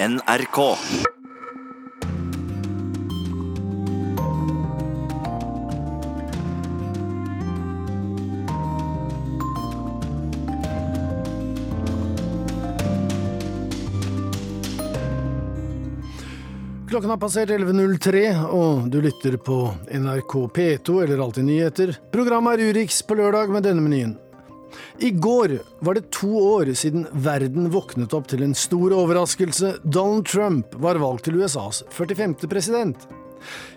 NRK. Klokken har passert 11.03, og du lytter på NRK P2 eller Alltid nyheter. Programmet er Urix på lørdag med denne menyen. I går var det to år siden verden våknet opp til en stor overraskelse. Donald Trump var valgt til USAs 45. president.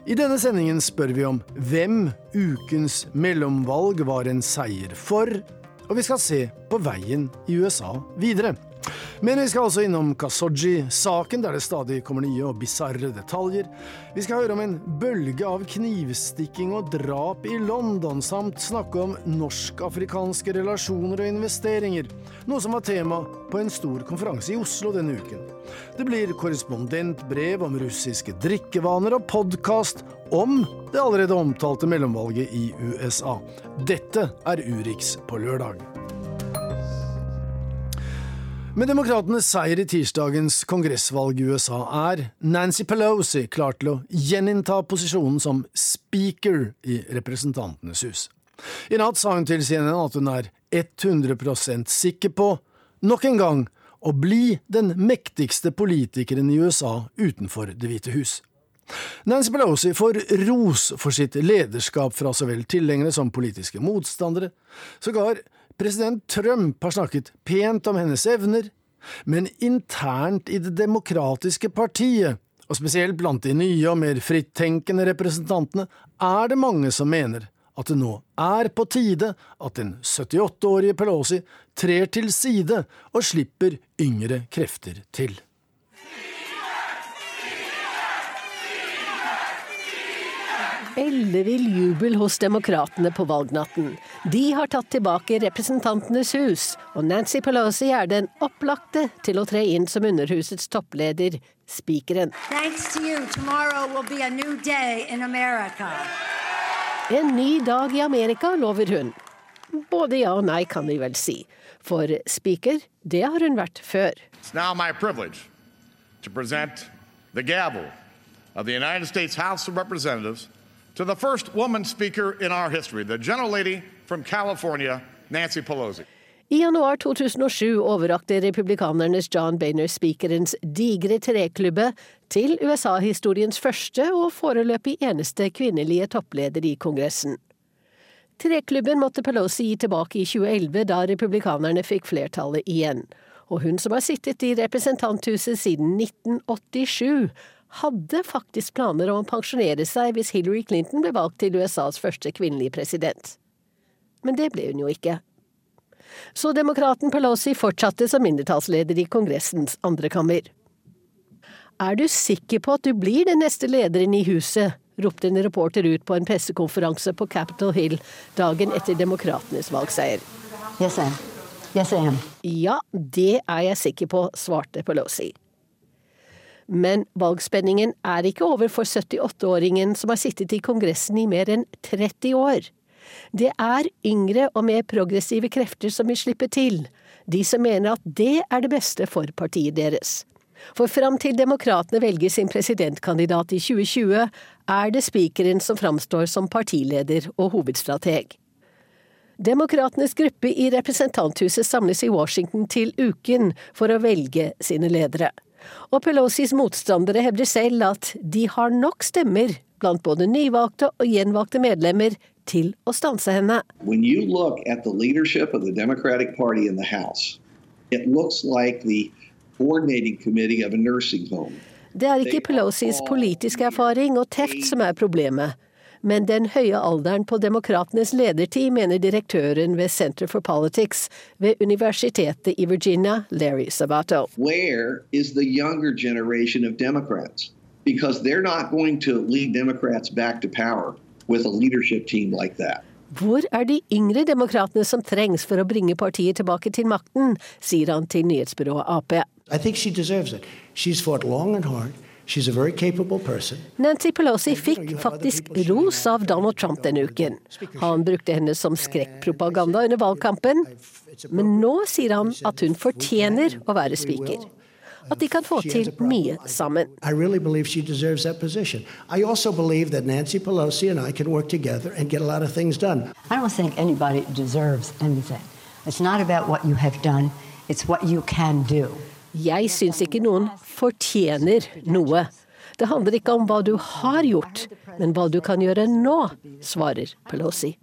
I denne sendingen spør vi om hvem ukens mellomvalg var en seier for, og vi skal se på veien i USA videre. Men vi skal også innom Kasoji-saken, der det stadig kommer nye og bisarre detaljer. Vi skal høre om en bølge av knivstikking og drap i London, samt snakke om norsk-afrikanske relasjoner og investeringer, noe som var tema på en stor konferanse i Oslo denne uken. Det blir korrespondentbrev om russiske drikkevaner og podkast om det allerede omtalte mellomvalget i USA. Dette er Urix på lørdag. Med demokratenes seier i tirsdagens kongressvalg i USA er Nancy Pelosi klar til å gjeninnta posisjonen som speaker i Representantenes hus. I natt sa hun til CNN at hun er 100% sikker på, nok en gang, å bli den mektigste politikeren i USA utenfor Det hvite hus. Nancy Pelosi får ros for sitt lederskap fra så vel tilhengere som politiske motstandere. Sågar President Trump har snakket pent om hennes evner, men internt i Det demokratiske partiet, og spesielt blant de nye og mer frittenkende representantene, er det mange som mener at det nå er på tide at den 78-årige Pelosi trer til side og slipper yngre krefter til. Ellevill jubel hos demokratene på valgnatten. De har tatt tilbake Representantenes hus, og Nancy Pelosi er den opplagte til å tre inn som Underhusets toppleder, spikeren. En ny dag i Amerika, lover hun. Både ja og nei, kan vi vel si. For spiker, det har hun vært før. It's now my privilege to present the gavel of the United States House of Representatives to the first woman speaker in our history, the gentlelady from California, Nancy Pelosi. I januar 2007 overrakte republikanernes John Boehner speakerens digre treklubbe til USA-historiens første og foreløpig eneste kvinnelige toppleder i Kongressen. Treklubben måtte Pelosi gi tilbake i 2011, da republikanerne fikk flertallet igjen. Og hun som har sittet i representanthuset siden 1987, hadde faktisk planer om å pensjonere seg hvis Hillary Clinton ble valgt til USAs første kvinnelige president. Men det ble hun jo ikke. Så demokraten Pelosi fortsatte som mindretallsleder i Kongressens andrekammer. Er du sikker på at du blir den neste lederen i huset? ropte en reporter ut på en pressekonferanse på Capitol Hill dagen etter demokratenes valgseier. Yes, I am. Yes, I am. Ja, det er jeg sikker på, svarte Pelosi. Men valgspenningen er ikke over for 78-åringen som har sittet i Kongressen i mer enn 30 år. Det er yngre og mer progressive krefter som vil slippe til, de som mener at det er det beste for partiet deres. For fram til demokratene velger sin presidentkandidat i 2020, er det spikeren som framstår som partileder og hovedstrateg. Demokratenes gruppe i representanthuset samles i Washington til uken for å velge sine ledere. Og Pelosis motstandere hevder selv at de har nok stemmer blant både nyvalgte og gjenvalgte medlemmer til å stanse henne. Det er ikke Pelosis politiske erfaring og teft som er problemet men den høye alderen på demokratenes ledertid, mener direktøren ved Center for Politics ved universitetet i Virginia, Larry Sabato. Where is the younger generation of Democrats? Because they're not going to lead Democrats back to power with a leadership team like that. Hvor er de yngre demokratene som trengs for å bringe partiet tilbake til makten, sier han til nyhetsbyrået Ap. I think she deserves it. She's fought long and hard. Nancy Pelosi fikk faktisk ros av Donald Trump denne uken. Han brukte henne som skrekkpropaganda under valgkampen, men nå sier han at hun fortjener å være spiker. at de kan få til mye sammen. I really believe she deserves that position. I also believe that Nancy Pelosi and I can work together and get a lot of things done. I don't think anybody deserves anything. It's not about what you have done, it's what you can do. Jeg syns ikke noen fortjener noe. Det handler ikke om hva du har gjort, men hva du kan gjøre nå, svarer Pelosi.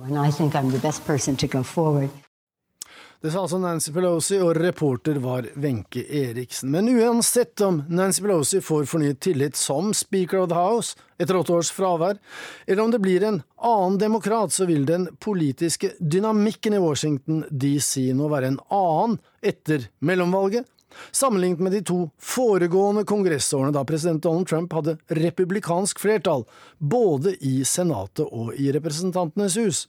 Det sa altså Nancy Pelosi, og reporter var Wenche Eriksen. Men uansett om Nancy Pelosi får fornyet tillit som Speaker of the House etter åtte års fravær, eller om det blir en annen demokrat, så vil den politiske dynamikken i Washington DC nå være en annen etter mellomvalget. Sammenlignet med de to foregående kongressårene da president Donald Trump hadde republikansk flertall, både i Senatet og i Representantenes hus.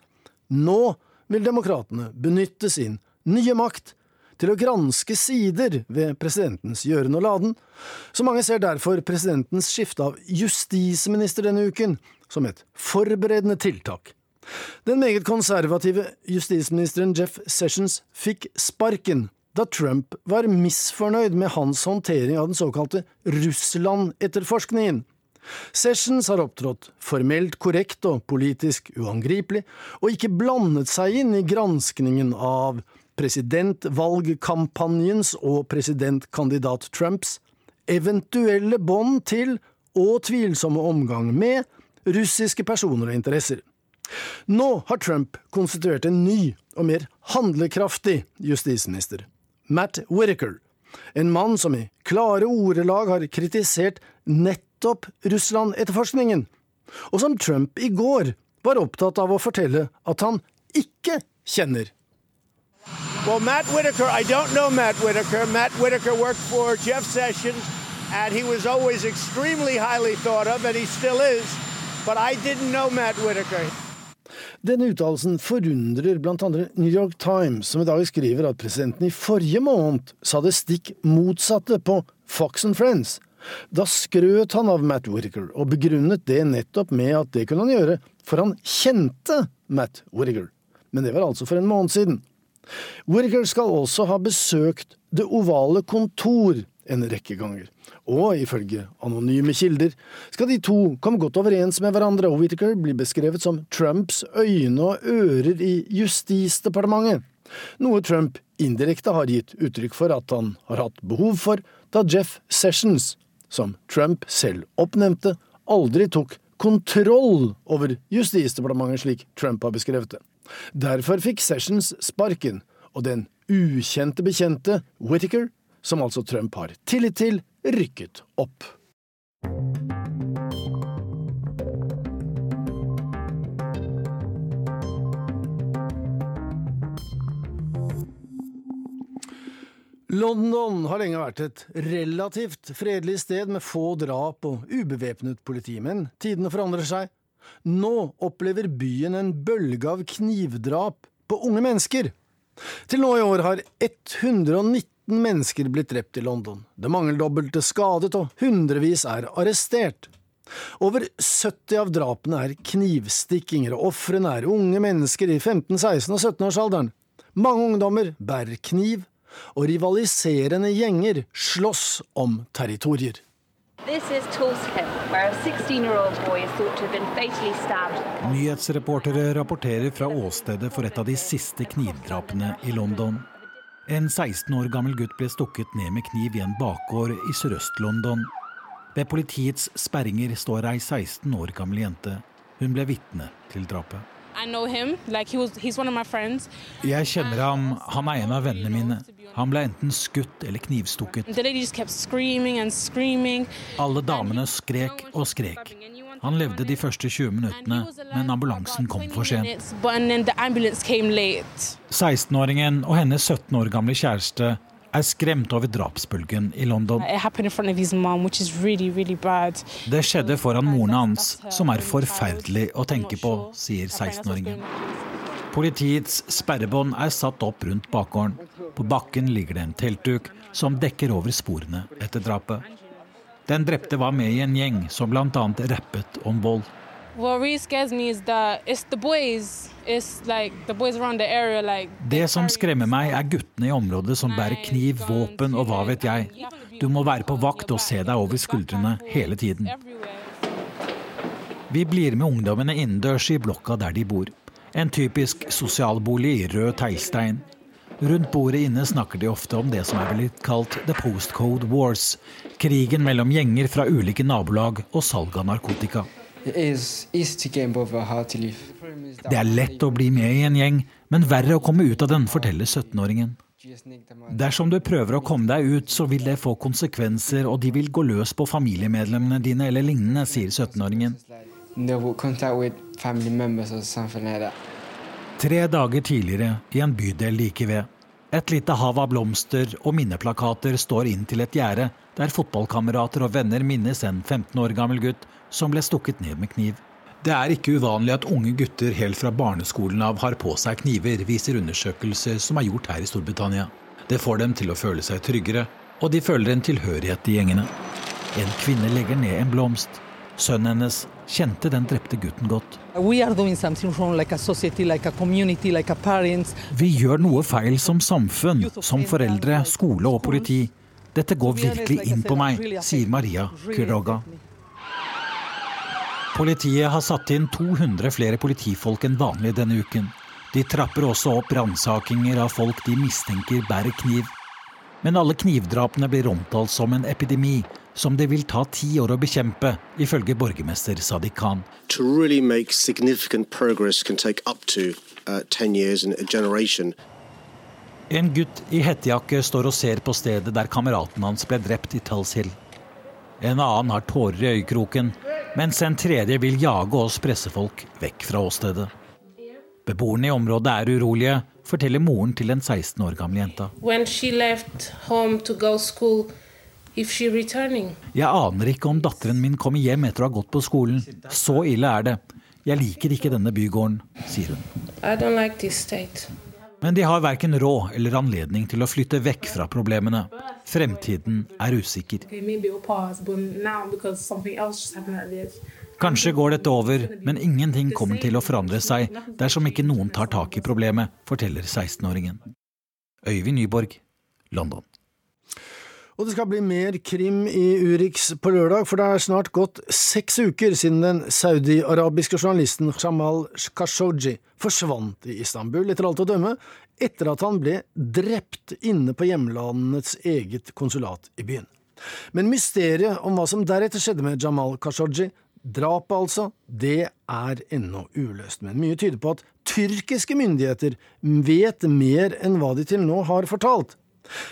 Nå vil demokratene benytte sin nye makt til å granske sider ved presidentens gjøren og laden, så mange ser derfor presidentens skifte av justisminister denne uken som et forberedende tiltak. Den meget konservative justisministeren Jeff Sessions fikk sparken da Trump var misfornøyd med hans håndtering av den såkalte Russland-etterforskningen. Sessions har opptrådt formelt korrekt og politisk uangripelig, og ikke blandet seg inn i granskningen av presidentvalgkampanjens og presidentkandidat Trumps eventuelle bånd til og tvilsomme omgang med russiske personer og interesser. Nå har Trump konstituert en ny og mer handlekraftig justisminister, Matt Whittaker, en mann som i klare ordelag har kritisert nettopp Russland-etterforskningen, og som Trump i går var opptatt av å fortelle at han ikke kjenner. Well, Matt Whitaker, I don't know Matt Whitaker. Matt Whitaker worked for Jeff Sessions, and he was always extremely highly thought of, and he still is. But I didn't know Matt Whitaker. Denne uttalelsen forundrer andre New York Times, som i dag skriver at presidenten i forrige måned sa det stikk motsatte på Fox and Friends. Da skrøt han av Matt Whittaker, og begrunnet det nettopp med at det kunne han gjøre, for han kjente Matt Whittaker. Men det var altså for en måned siden. Whittaker skal også ha besøkt Det ovale kontor en rekke ganger, og ifølge anonyme kilder skal de to komme godt overens med hverandre, og Whittaker blir beskrevet som Trumps øyne og ører i Justisdepartementet, noe Trump indirekte har gitt uttrykk for at han har hatt behov for da Jeff Sessions, som Trump selv oppnevnte, aldri tok kontroll over Justisdepartementet slik Trump har beskrevet det. Derfor fikk Sessions sparken, og den ukjente bekjente Whittaker, som altså Trump har tillit til, rykket opp. London har lenge vært et relativt fredelig sted med få drap og ubevæpnet politi, men tidene forandrer seg. Nå opplever byen en bølge av knivdrap på unge mennesker. Til nå i år har 119 mennesker blitt drept i London. Det mangeldobbelte skadet, og hundrevis er arrestert. Over 70 av drapene er knivstikkinger, og ofrene er unge mennesker i 15-, 16- og 17-årsalderen. Mange ungdommer bærer kniv, og rivaliserende gjenger slåss om territorier. Nyhetsreportere rapporterer fra åstedet for et av de siste knivdrapene i London. En 16 år gammel gutt ble stukket ned med kniv i en bakgård i Sørøst-London. Ved politiets sperringer står ei 16 år gammel jente. Hun ble vitne til drapet. Like he was, Jeg kjenner ham, han er en av vennene mine. Han ble enten skutt eller knivstukket. Alle damene skrek og skrek. Han levde de første 20 minuttene, men ambulansen kom for sent. 16-åringen og hennes 17 år gamle kjæreste er skremt over drapsbølgen i London. Det skjedde foran moren hans, som er forferdelig å tenke på, sier 16-åringen. Politiets sperrebånd er satt opp rundt bakgården. På bakken ligger det en teltduk som dekker over sporene etter drapet. Den drepte var med i en gjeng som bl.a. rappet om vold. Det som skremmer meg, er guttene i området som bærer kniv, våpen og hva vet jeg. Du må være på vakt og se deg over skuldrene hele tiden. Vi blir med ungdommene innendørs i blokka der de bor. En typisk sosialbolig i rød teglstein. Rundt bordet inne snakker de ofte om det som er blitt kalt the postcode wars. Krigen mellom gjenger fra ulike nabolag og salg av narkotika. Det er lett å bli med i en gjeng, men verre å komme ut av den, forteller 17-åringen. Dersom du prøver å komme deg ut, så vil det få konsekvenser, og de vil gå løs på familiemedlemmene dine eller lignende, sier 17-åringen. Tre dager tidligere, i en bydel like ved. Et lite hav av blomster og minneplakater står inn til et gjerde, der fotballkamerater og venner minnes en 15 år gammel gutt som ble stukket ned med kniv. Det er ikke uvanlig at unge gutter helt fra barneskolen av har på seg kniver, viser undersøkelser som er gjort her i Storbritannia. Det får dem til å føle seg tryggere, og de føler en tilhørighet i gjengene. En kvinne legger ned en blomst. Sønnen hennes kjente den drepte gutten godt. Vi gjør noe feil som samfunn, som foreldre, skole og politi. Dette går virkelig inn på meg, sier Maria Quiroga. Politiet har satt inn 200 flere politifolk enn vanlig denne uken. De trapper også opp ransakinger av folk de mistenker bærer kniv. Men alle knivdrapene blir omtalt som en epidemi, som det vil ta ti år å bekjempe, ifølge borgermester Sadiq Khan. Really to, en gutt i hettejakke står og ser på stedet der kameraten hans ble drept i Tulls Hill. En annen har tårer i øyekroken mens en tredje vil jage oss pressefolk vekk fra åstedet. Beboerne i området er urolige, forteller moren til den 16 år gamle jenta. Jeg aner ikke om datteren min kommer hjem etter å ha gått på skolen. Så ille er det. Jeg liker ikke denne bygården, sier hun. Like Men de har verken råd eller anledning til å flytte vekk fra problemene. Fremtiden er usikker. Kanskje går dette over, men ingenting kommer til å forandre seg dersom ikke noen tar tak i problemet, forteller 16-åringen. Øyvind Nyborg, London. Og det skal bli mer krim i Urix på lørdag, for det er snart gått seks uker siden den saudi-arabiske journalisten Jamal Khashoggi forsvant i Istanbul, etter alt å dømme, etter at han ble drept inne på hjemlandets eget konsulat i byen. Men mysteriet om hva som deretter skjedde med Jamal Khashoggi, drapet altså, det er ennå uløst. Men mye tyder på at tyrkiske myndigheter vet mer enn hva de til nå har fortalt.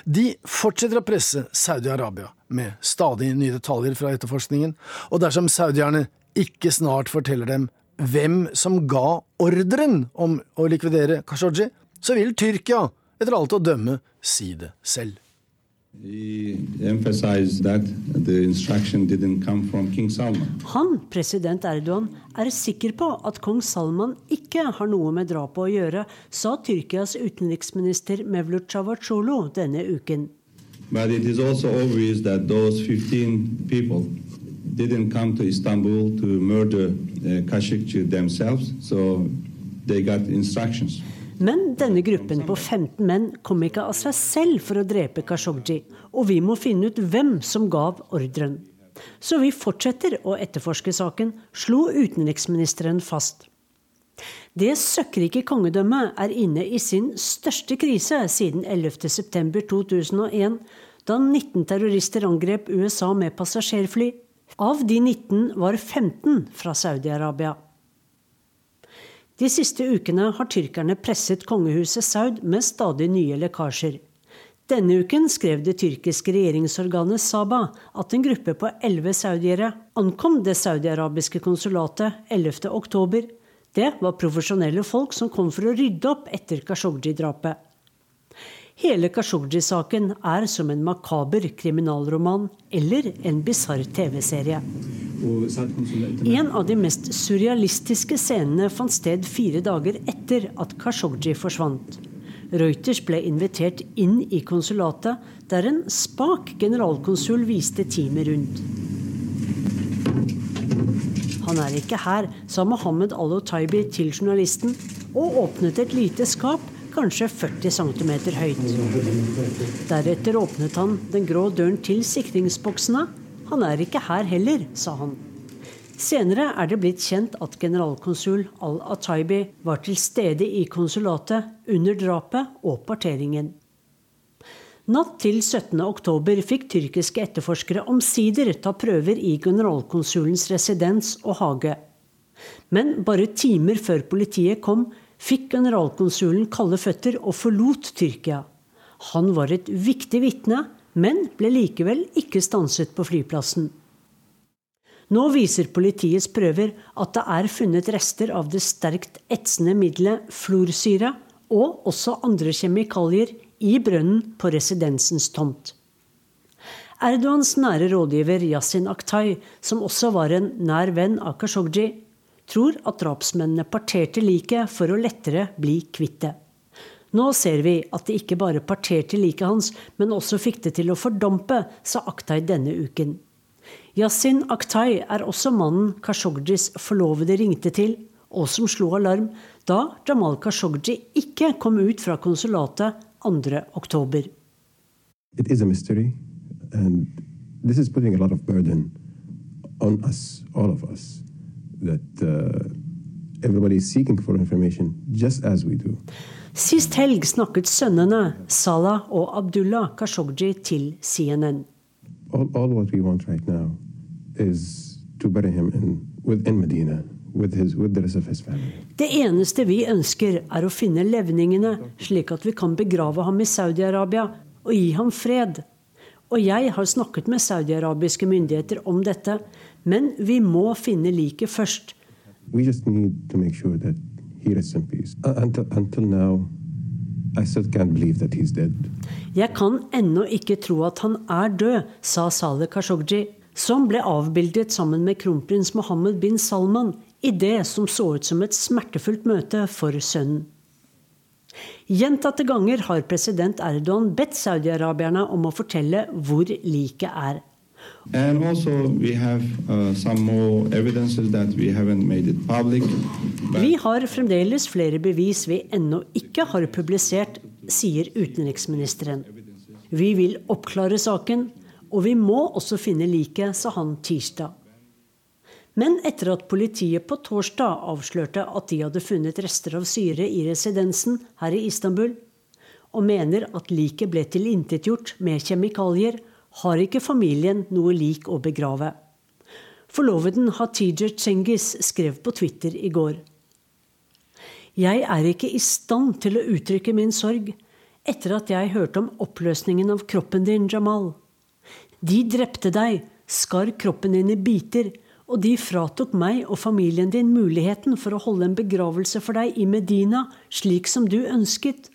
De fortsetter å presse Saudi-Arabia med stadig nye detaljer fra etterforskningen, og dersom saudierne ikke snart forteller dem hvem som ga ordren om å likvidere Khashoggi, så vil Tyrkia, etter alt å dømme, si det selv. Han, president Erdogan, er sikker på at kong Salman ikke har noe med drapet å gjøre, sa Tyrkias utenriksminister Mevlut Cavacolo denne uken. But it is also obvious that those 15 people didn't come to Istanbul to murder uh, Khashoggi themselves, so they got instructions. Men denne gruppen på 15 menn kom ikke av seg selv for å drepe Khashoggi, og vi må finne ut hvem som gav ordren. Så vi fortsetter å etterforske saken, slo utenriksministeren fast. Det søkkrike kongedømmet er inne i sin største krise siden 11.9.2001, da 19 terrorister angrep USA med passasjerfly. Av de 19 var 15 fra Saudi-Arabia. De siste ukene har tyrkerne presset kongehuset Saud med stadig nye lekkasjer. Denne uken skrev det tyrkiske regjeringsorganet Saba at en gruppe på elleve saudiere ankom det saudiarabiske konsulatet 11.10. Det var profesjonelle folk som kom for å rydde opp etter Kashoggi-drapet. Hele Kashoggi-saken er som en makaber kriminalroman eller en bisarr TV-serie. En av de mest surrealistiske scenene fant sted fire dager etter at Kashoggi forsvant. Reuters ble invitert inn i konsulatet, der en spak generalkonsul viste teamet rundt. Han er ikke her, sa Mohammed Al-Otaibi til journalisten, og åpnet et lite skap kanskje 40 cm høyt. Deretter åpnet han den grå døren til sikringsboksene. Han er ikke her heller, sa han. Senere er det blitt kjent at generalkonsul al-Ataibi var til stede i konsulatet under drapet og parteringen. Natt til 17.10 fikk tyrkiske etterforskere omsider ta prøver i generalkonsulens residens og hage. Men bare timer før politiet kom, fikk generalkonsulen kalde føtter og forlot Tyrkia. Han var et viktig vitne, men ble likevel ikke stanset på flyplassen. Nå viser politiets prøver at det er funnet rester av det sterkt etsende middelet florsyre og også andre kjemikalier i brønnen på residensens tomt. Erdogans nære rådgiver Yasin Aktay, som også var en nær venn av Kashoggi, tror at drapsmennene parterte liket for å lettere bli kvitt det. Nå ser vi at de ikke bare parterte liket hans, men også fikk det til å fordampe, sa Aktay denne uken. Yasin Aktay er også mannen Kashogdis forlovede ringte til, og som slo alarm da Jamal Kashogdi ikke kom ut fra konsulatet 2. oktober. It is a mystery, and this is putting a lot of burden on us, all of us, that uh, everybody is seeking for information just as we do. Sist helg snakket sønnene Salah og Abdullah Khashoggi til CNN. All, all what we want right now is to bury him in, within Medina. His, det eneste vi ønsker, er å finne levningene, slik at vi kan begrave ham i Saudi-Arabia og gi ham fred. Og jeg har snakket med saudiarabiske myndigheter om dette, men vi må finne liket først. Sure uh, until, until now, jeg kan ennå ikke tro at han er død, sa Saleh Khashoggi, som ble avbildet sammen med kronprins Mohammed bin Salman i det som så ut som et smertefullt møte for sønnen. Gjentatte ganger har president Erdogan bedt saudi-arabierne om å fortelle hvor liket er. Also, have, uh, public, vi har fremdeles flere bevis vi ennå ikke har publisert, sier utenriksministeren. Vi vil oppklare saken, og vi må også finne liket, sa han tirsdag. Men etter at politiet på torsdag avslørte at de hadde funnet rester av syre i residensen her i Istanbul, og mener at liket ble tilintetgjort med kjemikalier, har ikke familien noe lik å begrave. Forloveden Hatijer Cengiz skrev på Twitter i går. Jeg er ikke i stand til å uttrykke min sorg etter at jeg hørte om oppløsningen av kroppen din, Jamal. De drepte deg, skar kroppen din i biter og de fratok meg og familien din muligheten for å holde en begravelse for deg i Medina, slik som du ønsket.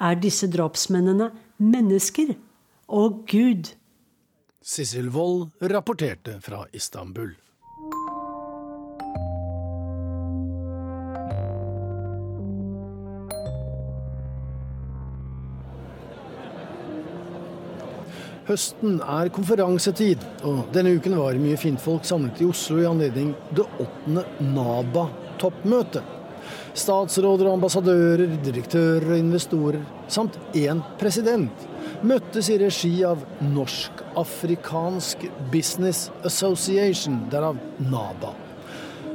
Er disse drapsmennene mennesker? Å Gud! Sissel Wold rapporterte fra Istanbul. Høsten er konferansetid, og denne uken var mye fintfolk samlet i Oslo i anledning det åttende NABA-toppmøtet. Statsråder og ambassadører, direktører og investorer, samt én president, møttes i regi av Norsk-afrikansk Business Association, derav NABA.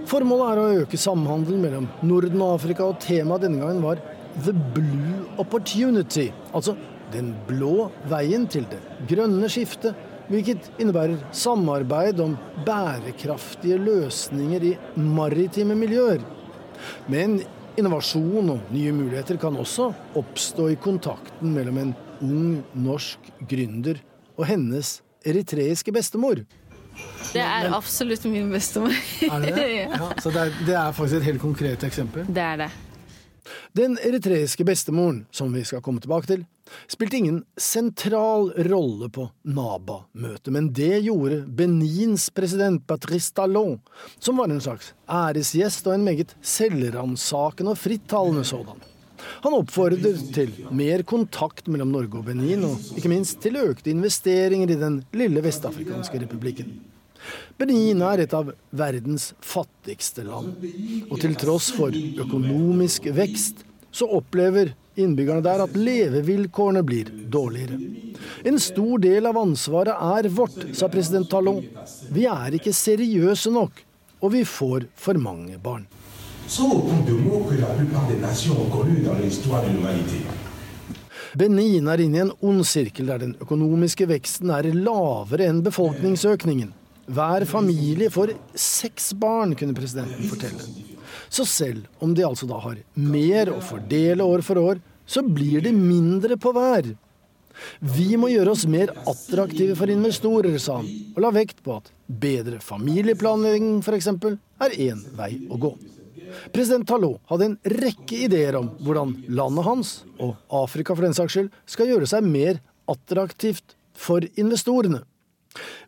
Formålet er å øke samhandelen mellom Norden og Afrika, og temaet denne gangen var The Blue Opportunity, altså den blå veien til det grønne skiftet, hvilket innebærer samarbeid om bærekraftige løsninger i maritime miljøer. Men innovasjon og nye muligheter kan også oppstå i kontakten mellom en ung norsk gründer og hennes eritreiske bestemor. Det er absolutt min bestemor. er det det? Ja, så det er, det er faktisk et helt konkret eksempel? Det er det. Den eritreiske bestemoren, som vi skal komme tilbake til, spilte ingen sentral rolle på NABA-møtet, men det gjorde Benins president Patrice Talon, som var en slags æresgjest og en meget selvransakende og frittalende sådan. Han oppfordrer til mer kontakt mellom Norge og Benin, og ikke minst til økte investeringer i den lille vestafrikanske republikken. Benin er et av verdens fattigste land, og til tross for økonomisk vekst så opplever innbyggerne der at levevilkårene blir dårligere. En stor del av ansvaret er vårt, sa president Talon. Vi er ikke seriøse nok, og vi får for mange barn. Benin er inne i en ond sirkel der den økonomiske veksten er lavere enn befolkningsøkningen. Hver familie får seks barn, kunne presidenten fortelle. Så selv om de altså da har mer å fordele år for år, så blir det mindre på hver. Vi må gjøre oss mer attraktive for investorer, sa han, og la vekt på at bedre familieplanlegging f.eks. er én vei å gå. President Talot hadde en rekke ideer om hvordan landet hans, og Afrika for den saks skyld, skal gjøre seg mer attraktivt for investorene.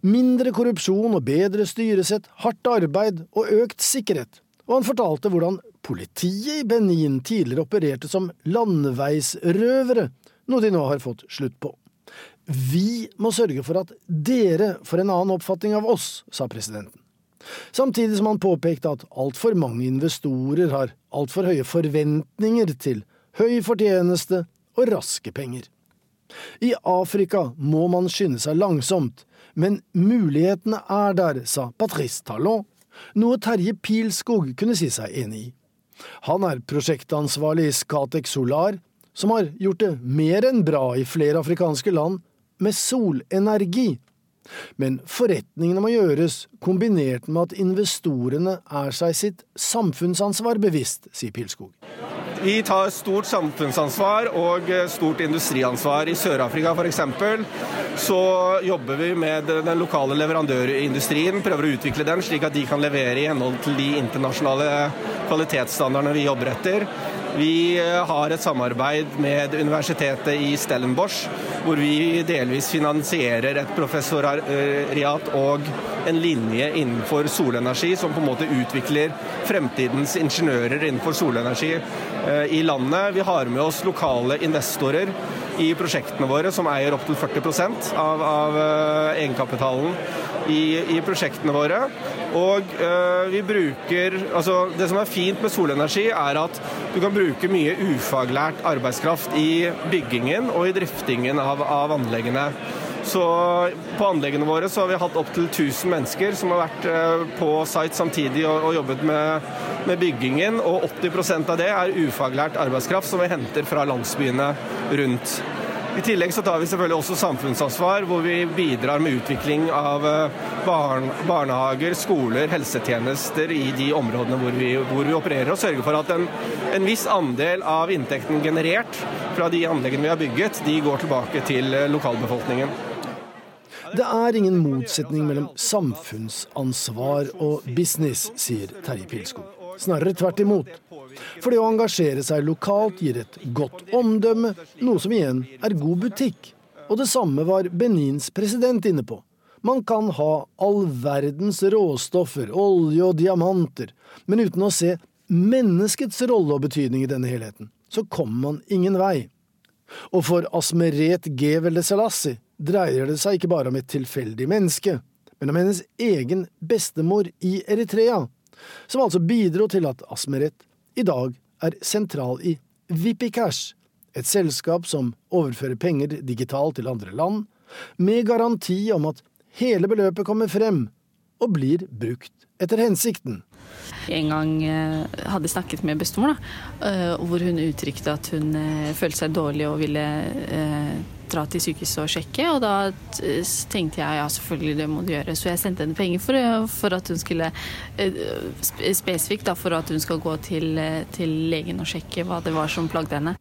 Mindre korrupsjon og bedre styresett, hardt arbeid og økt sikkerhet. Og han fortalte hvordan politiet i Benin tidligere opererte som landeveisrøvere, noe de nå har fått slutt på. Vi må sørge for at dere får en annen oppfatning av oss, sa presidenten. Samtidig som han påpekte at altfor mange investorer har altfor høye forventninger til høy fortjeneste og raske penger. I Afrika må man skynde seg langsomt, men mulighetene er der, sa Patrice Talon, noe Terje Pilskog kunne si seg enig i. Han er prosjektansvarlig i Scatec Solar, som har gjort det mer enn bra i flere afrikanske land med solenergi. Men forretningene må gjøres kombinert med at investorene er seg sitt samfunnsansvar bevisst, sier Pilskog. Vi tar stort samfunnsansvar og stort industriansvar. I Sør-Afrika f.eks. så jobber vi med den lokale leverandørindustrien, prøver å utvikle den slik at de kan levere i henhold til de internasjonale kvalitetsstandardene vi jobber etter. Vi har et samarbeid med universitetet i Stellenbosch, hvor vi delvis finansierer et professoriat og en linje innenfor solenergi, som på en måte utvikler fremtidens ingeniører innenfor solenergi i landet. Vi har med oss lokale investorer i prosjektene våre, som eier opptil 40 av, av egenkapitalen i, i, prosjektene våre. Og øh, vi bruker altså Det som er fint med solenergi, er at du kan bruke mye ufaglært arbeidskraft i byggingen og i driftingen av, av anleggene. Så På anleggene våre så har vi hatt opptil 1000 mennesker som har vært på site samtidig og, og jobbet med, med, byggingen. Og 80% av det er ufaglært arbeidskraft som vi henter fra landsbyene rundt. I tillegg så tar vi selvfølgelig også samfunnsansvar, hvor vi bidrar med utvikling av barn, barnehager, skoler, helsetjenester i de områdene hvor vi, hvor vi opererer. Og sørger for at en, en, viss andel av inntekten generert fra de anleggene vi har bygget, de går tilbake til lokalbefolkningen. Det er ingen motsetning mellom samfunnsansvar og business, sier Terje Pilskog. Snarere tvert imot. For det å engasjere seg lokalt gir et godt omdømme, noe som igjen er god butikk. Og det samme var Benins president inne på. Man kan ha all verdens råstoffer, olje og diamanter, men uten å se menneskets rolle og betydning i denne helheten, så kommer man ingen vei. Og for Asmeret Gevelde Selassie dreier det seg ikke bare om et tilfeldig menneske, men om hennes egen bestemor i Eritrea, som altså bidro til at Asmeret i dag er sentral i Vipicash, et selskap som overfører penger digitalt til andre land, med garanti om at hele beløpet kommer frem og blir brukt etter hensikten. En gang hadde jeg snakket med bestemor, da, hvor hun uttrykte at hun følte seg dårlig og ville dra til sykehuset og sjekke. Og da tenkte jeg ja, selvfølgelig det må du gjøre. Så jeg sendte henne penger for, for at hun skulle Spesifikt da, for at hun skal gå til, til legen og sjekke hva det var som plagde henne.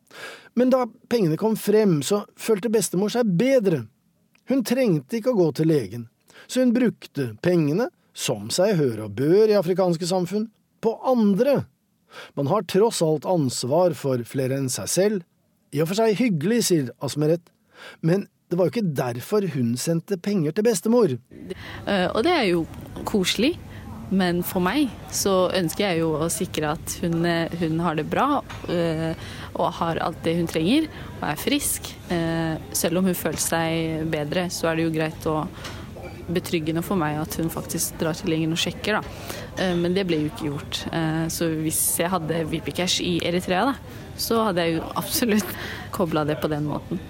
Men da pengene kom frem, så følte bestemor seg bedre. Hun trengte ikke å gå til legen, så hun brukte pengene, som seg hør og bør i afrikanske samfunn, på andre. Man har tross alt ansvar for flere enn seg selv. I og for seg hyggelig, sier Asmeret, men det var jo ikke derfor hun sendte penger til bestemor. Og det er jo koselig. Men for meg så ønsker jeg jo å sikre at hun, hun har det bra og har alt det hun trenger og er frisk. Selv om hun føler seg bedre, så er det jo greit å betryggende for meg at hun faktisk drar til legen og sjekker, da. Eh, men det ble jo ikke gjort. Eh, så hvis jeg hadde Vipicash i Eritrea, da, så hadde jeg jo absolutt kobla det på den måten.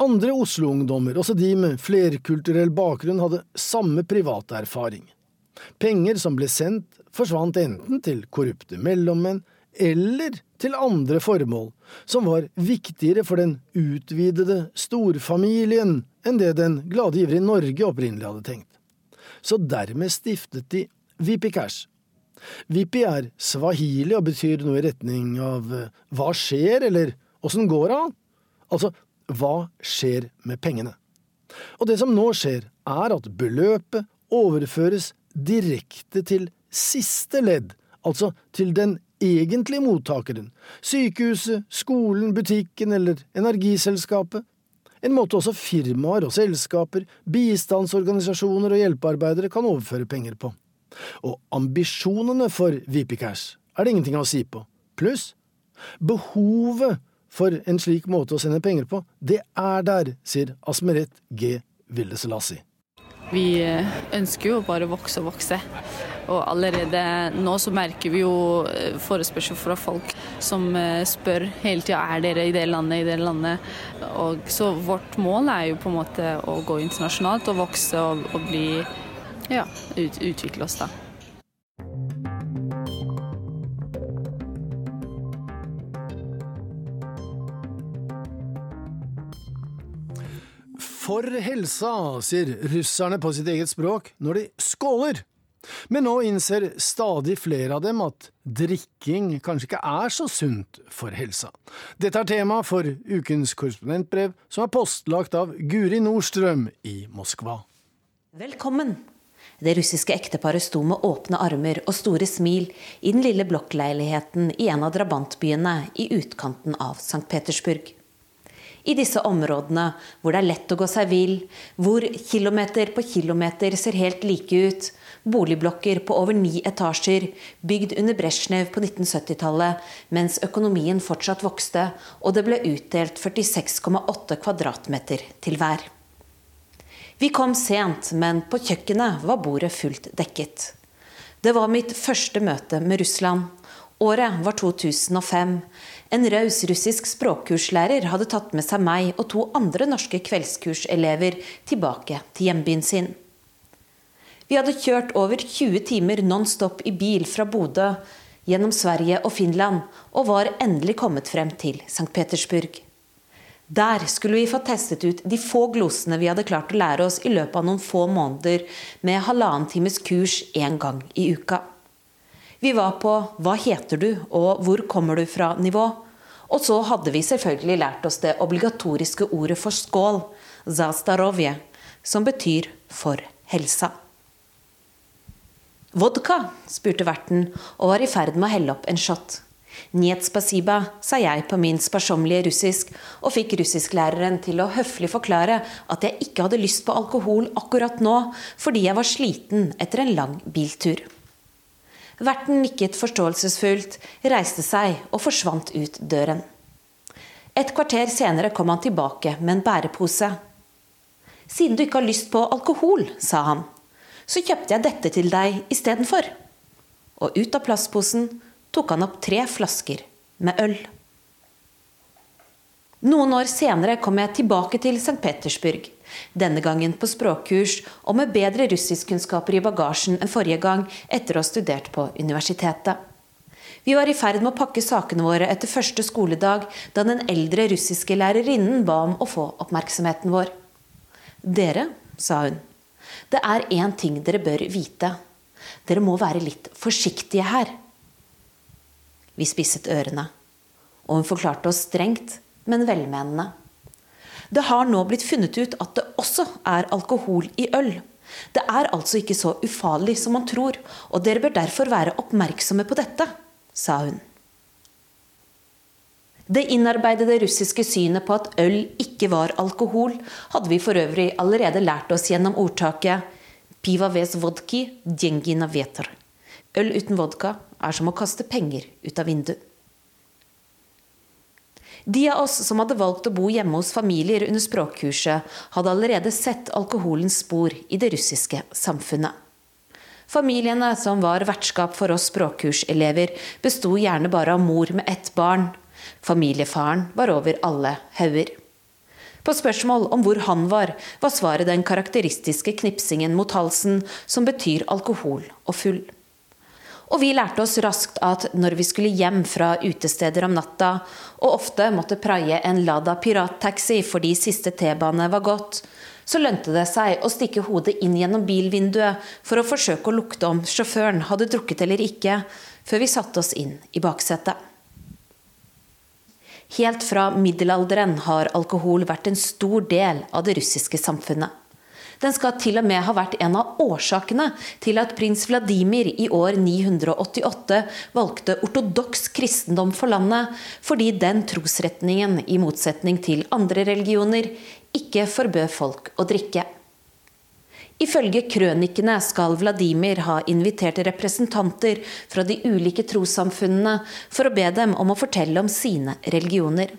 Andre Oslo-ungdommer, også de med flerkulturell bakgrunn, hadde samme private erfaring. Penger som ble sendt, forsvant enten til korrupte mellommenn eller til andre formål, som var viktigere for den utvidede storfamilien enn det den glade giver i Norge opprinnelig hadde tenkt. Så dermed stiftet de Vipi Cash. Vipi er swahili og betyr noe i retning av eh, hva skjer, eller åssen går det? Altså, hva skjer med pengene? Og det som nå skjer, er at beløpet overføres direkte til siste ledd, altså til den egentlige mottakeren, sykehuset, skolen, butikken eller energiselskapet. En måte også firmaer og selskaper, bistandsorganisasjoner og hjelpearbeidere kan overføre penger på. Og ambisjonene for Vipicash er det ingenting å si på. Pluss, behovet for en slik måte å sende penger på, det er der, sier Asmeret G. Vildeselassi. Vi eh, ønsker jo bare å vokse og vokse. Og allerede nå så merker vi jo eh, forespørsel fra folk som eh, spør hele tida er dere i det landet, i det landet. Og så vårt mål er jo på en måte å gå internasjonalt og vokse og, og bli ja, ut, utvikle oss, da. For helsa, sier russerne på sitt eget språk når de skåler. Men nå innser stadig flere av dem at drikking kanskje ikke er så sunt for helsa. Dette er tema for ukens korrespondentbrev, som er postlagt av Guri Nordstrøm i Moskva. Velkommen! Det russiske ekteparet sto med åpne armer og store smil i den lille blokkleiligheten i en av drabantbyene i utkanten av St. Petersburg. I disse områdene hvor det er lett å gå seg vill, hvor kilometer på kilometer ser helt like ut, boligblokker på over ni etasjer, bygd under Brezjnev på 1970-tallet, mens økonomien fortsatt vokste, og det ble utdelt 46,8 kvadratmeter til hver. Vi kom sent, men på kjøkkenet var bordet fullt dekket. Det var mitt første møte med Russland. Året var 2005. En raus russisk språkkurslærer hadde tatt med seg meg og to andre norske kveldskurselever tilbake til hjembyen sin. Vi hadde kjørt over 20 timer non stop i bil fra Bodø gjennom Sverige og Finland, og var endelig kommet frem til St. Petersburg. Der skulle vi få testet ut de få glosene vi hadde klart å lære oss i løpet av noen få måneder med halvannen times kurs én gang i uka. Vi var på 'Hva heter du?' og 'Hvor kommer du fra?'-nivå. Og så hadde vi selvfølgelig lært oss det obligatoriske ordet for skål, zastarovje, som betyr 'for helsa'. Vodka? spurte verten og var i ferd med å helle opp en shot. Njet spasiba, sa jeg på min sparsommelige russisk, og fikk russisklæreren til å høflig forklare at jeg ikke hadde lyst på alkohol akkurat nå, fordi jeg var sliten etter en lang biltur. Verten nikket forståelsesfullt, reiste seg og forsvant ut døren. Et kvarter senere kom han tilbake med en bærepose. Siden du ikke har lyst på alkohol, sa han, så kjøpte jeg dette til deg istedenfor. Og ut av plastposen tok han opp tre flasker med øl. Noen år senere kom jeg tilbake til St. Petersburg. Denne gangen på språkkurs og med bedre russiskkunnskaper i bagasjen enn forrige gang etter å ha studert på universitetet. Vi var i ferd med å pakke sakene våre etter første skoledag da den eldre russiske lærerinnen ba om å få oppmerksomheten vår. Dere, sa hun, det er én ting dere bør vite. Dere må være litt forsiktige her. Vi spisset ørene. Og hun forklarte oss strengt, men velmenende. Det har nå blitt funnet ut at det også er alkohol i øl. Det er altså ikke så ufarlig som man tror, og dere bør derfor være oppmerksomme på dette, sa hun. Det innarbeidede russiske synet på at øl ikke var alkohol, hadde vi for øvrig allerede lært oss gjennom ordtaket Piva ves vodki, djengina veter. Øl uten vodka er som å kaste penger ut av vinduet. De av oss som hadde valgt å bo hjemme hos familier under språkkurset, hadde allerede sett alkoholens spor i det russiske samfunnet. Familiene som var vertskap for oss språkkurselever, besto gjerne bare av mor med ett barn. Familiefaren var over alle hauger. På spørsmål om hvor han var, var svaret den karakteristiske knipsingen mot halsen, som betyr alkohol og full. Og vi lærte oss raskt at når vi skulle hjem fra utesteder om natta, og ofte måtte praie en Lada pirattaxi fordi siste T-bane var gått, så lønte det seg å stikke hodet inn gjennom bilvinduet for å forsøke å lukte om sjåføren hadde drukket eller ikke, før vi satte oss inn i baksetet. Helt fra middelalderen har alkohol vært en stor del av det russiske samfunnet. Den skal til og med ha vært en av årsakene til at prins Vladimir i år 988 valgte ortodoks kristendom for landet, fordi den trosretningen, i motsetning til andre religioner, ikke forbød folk å drikke. Ifølge krønikene skal Vladimir ha invitert representanter fra de ulike trossamfunnene for å be dem om å fortelle om sine religioner.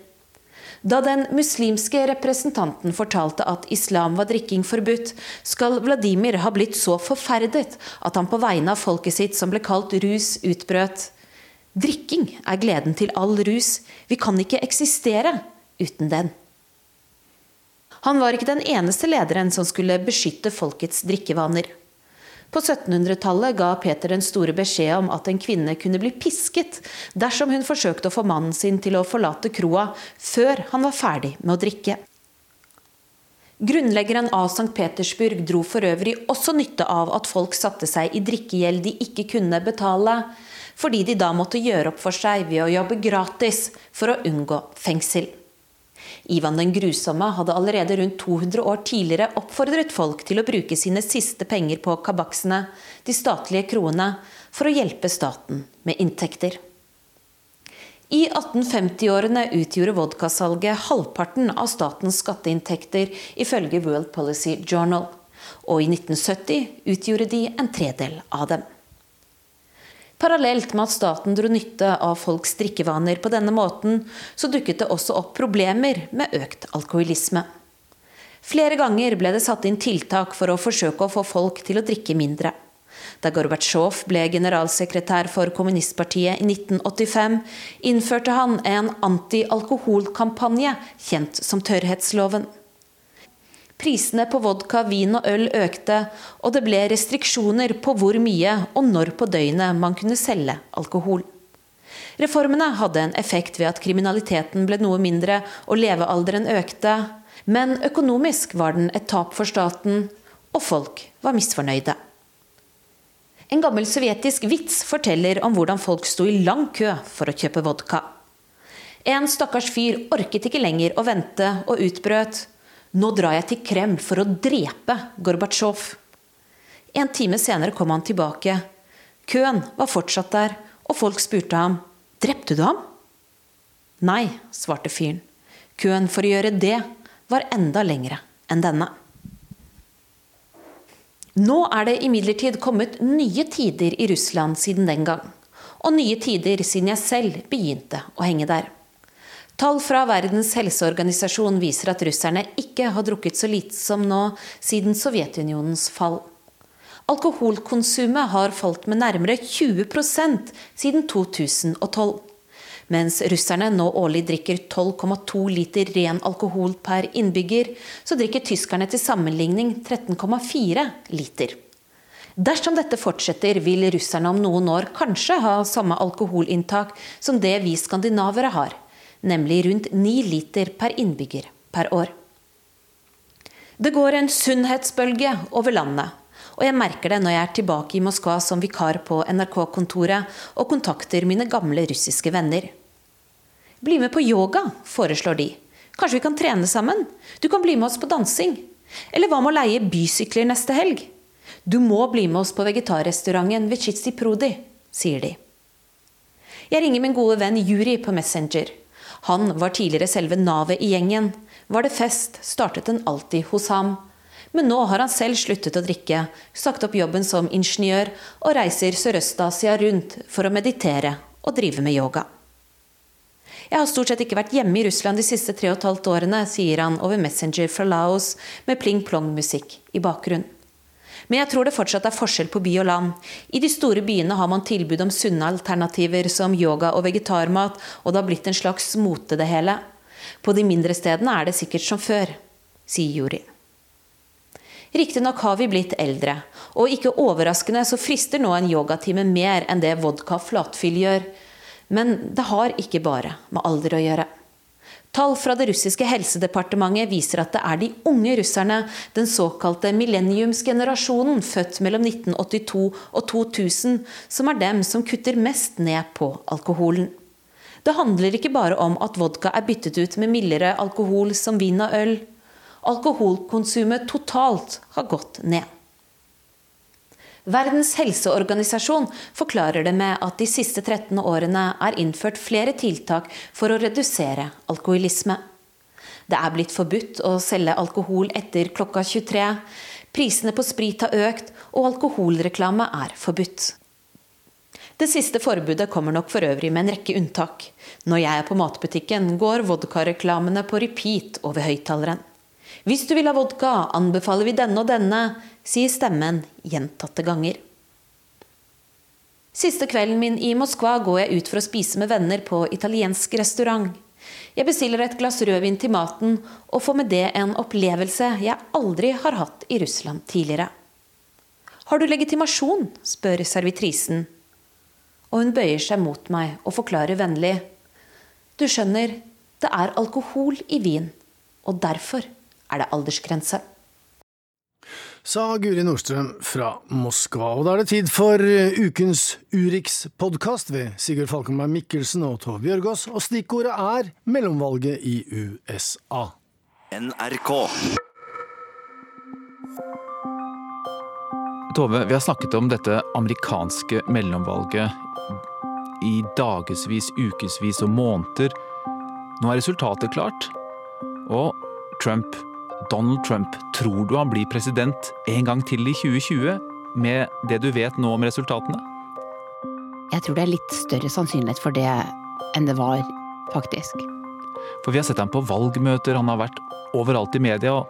Da den muslimske representanten fortalte at islam var drikking forbudt, skal Vladimir ha blitt så forferdet at han på vegne av folket sitt, som ble kalt rus, utbrøt Drikking er gleden til all rus. Vi kan ikke eksistere uten den. Han var ikke den eneste lederen som skulle beskytte folkets drikkevaner. På 1700-tallet ga Peter den store beskjed om at en kvinne kunne bli pisket dersom hun forsøkte å få mannen sin til å forlate kroa før han var ferdig med å drikke. Grunnleggeren av St. Petersburg dro for øvrig også nytte av at folk satte seg i drikkegjeld de ikke kunne betale, fordi de da måtte gjøre opp for seg ved å jobbe gratis for å unngå fengsel. Ivan den grusomme hadde allerede rundt 200 år tidligere oppfordret folk til å bruke sine siste penger på kabaksene, de statlige kroene, for å hjelpe staten med inntekter. I 1850-årene utgjorde vodkasalget halvparten av statens skatteinntekter, ifølge World Policy Journal. Og i 1970 utgjorde de en tredel av dem. Parallelt med at staten dro nytte av folks drikkevaner på denne måten, så dukket det også opp problemer med økt alkoholisme. Flere ganger ble det satt inn tiltak for å forsøke å få folk til å drikke mindre. Da Gorbatsjov ble generalsekretær for kommunistpartiet i 1985, innførte han en antialkoholkampanje kjent som tørrhetsloven. Prisene på vodka, vin og øl økte, og det ble restriksjoner på hvor mye og når på døgnet man kunne selge alkohol. Reformene hadde en effekt ved at kriminaliteten ble noe mindre og levealderen økte, men økonomisk var den et tap for staten, og folk var misfornøyde. En gammel sovjetisk vits forteller om hvordan folk sto i lang kø for å kjøpe vodka. En stakkars fyr orket ikke lenger å vente og utbrøt nå drar jeg til Kreml for å drepe Gorbatsjov. En time senere kom han tilbake. Køen var fortsatt der, og folk spurte ham drepte du ham. Nei, svarte fyren. Køen for å gjøre det var enda lengre enn denne. Nå er det imidlertid kommet nye tider i Russland siden den gang. Og nye tider siden jeg selv begynte å henge der. Tall fra Verdens helseorganisasjon viser at russerne ikke har drukket så lite som nå siden Sovjetunionens fall. Alkoholkonsumet har falt med nærmere 20% siden 2012. Mens russerne nå årlig drikker 12,2 liter ren alkohol per innbygger, så drikker tyskerne til sammenligning 13,4 liter. Dersom dette fortsetter, vil russerne om noen år kanskje ha samme alkoholinntak som det vi skandinavere har nemlig rundt 9 liter per innbygger per år. Det går en sunnhetsbølge over landet, og jeg merker det når jeg er tilbake i Moskva som vikar på NRK-kontoret og kontakter mine gamle russiske venner. Bli med på yoga, foreslår de. Kanskje vi kan trene sammen? Du kan bli med oss på dansing. Eller hva med å leie bysykler neste helg? Du må bli med oss på vegetarrestauranten ved Chitsi Prodi, sier de. Jeg ringer min gode venn Juri på Messenger. Han var tidligere selve navet i gjengen. Var det fest, startet den alltid hos ham. Men nå har han selv sluttet å drikke, sagt opp jobben som ingeniør og reiser Sørøst-Asia rundt for å meditere og drive med yoga. Jeg har stort sett ikke vært hjemme i Russland de siste tre og et halvt årene, sier han over Messenger fra Laos med pling-plong-musikk i bakgrunnen. Men jeg tror det fortsatt er forskjell på by og land. I de store byene har man tilbud om sunne alternativer som yoga og vegetarmat, og det har blitt en slags mote, det hele. På de mindre stedene er det sikkert som før, sier Juri. Riktignok har vi blitt eldre, og ikke overraskende så frister nå en yogatime mer enn det vodka flatfyll gjør. Men det har ikke bare med alder å gjøre. Tall fra det russiske helsedepartementet viser at det er de unge russerne, den såkalte millenniumsgenerasjonen født mellom 1982 og 2000, som er dem som kutter mest ned på alkoholen. Det handler ikke bare om at vodka er byttet ut med mildere alkohol som vin og øl. Alkoholkonsumet totalt har gått ned. Verdens helseorganisasjon forklarer det med at de siste 13 årene er innført flere tiltak for å redusere alkoholisme. Det er blitt forbudt å selge alkohol etter klokka 23. Prisene på sprit har økt, og alkoholreklame er forbudt. Det siste forbudet kommer nok for øvrig med en rekke unntak. Når jeg er på matbutikken, går vodkareklamene på repeat over høyttaleren. Hvis du vil ha vodka, anbefaler vi denne og denne, sier stemmen gjentatte ganger. Siste kvelden min i Moskva går jeg ut for å spise med venner på italiensk restaurant. Jeg bestiller et glass rødvin til maten, og får med det en opplevelse jeg aldri har hatt i Russland tidligere. Har du legitimasjon? spør servitrisen. Og hun bøyer seg mot meg og forklarer vennlig. Du skjønner, det er alkohol i vin, og derfor er det aldersgrense sa Guri Nordstrøm fra Moskva. Og da er det tid for eh, ukens Urix-podkast ved Sigurd Falkenberg Mikkelsen og Tove Bjørgaas, og stikkordet er mellomvalget i USA. NRK. Tove, vi har snakket om dette amerikanske mellomvalget i dagevis, ukevis og måneder. Nå er resultatet klart, og Trump Donald Trump, tror du han blir president en gang til i 2020, med det du vet nå om resultatene? Jeg tror det er litt større sannsynlighet for det enn det var, faktisk. For vi har sett ham på valgmøter, han har vært overalt i media, og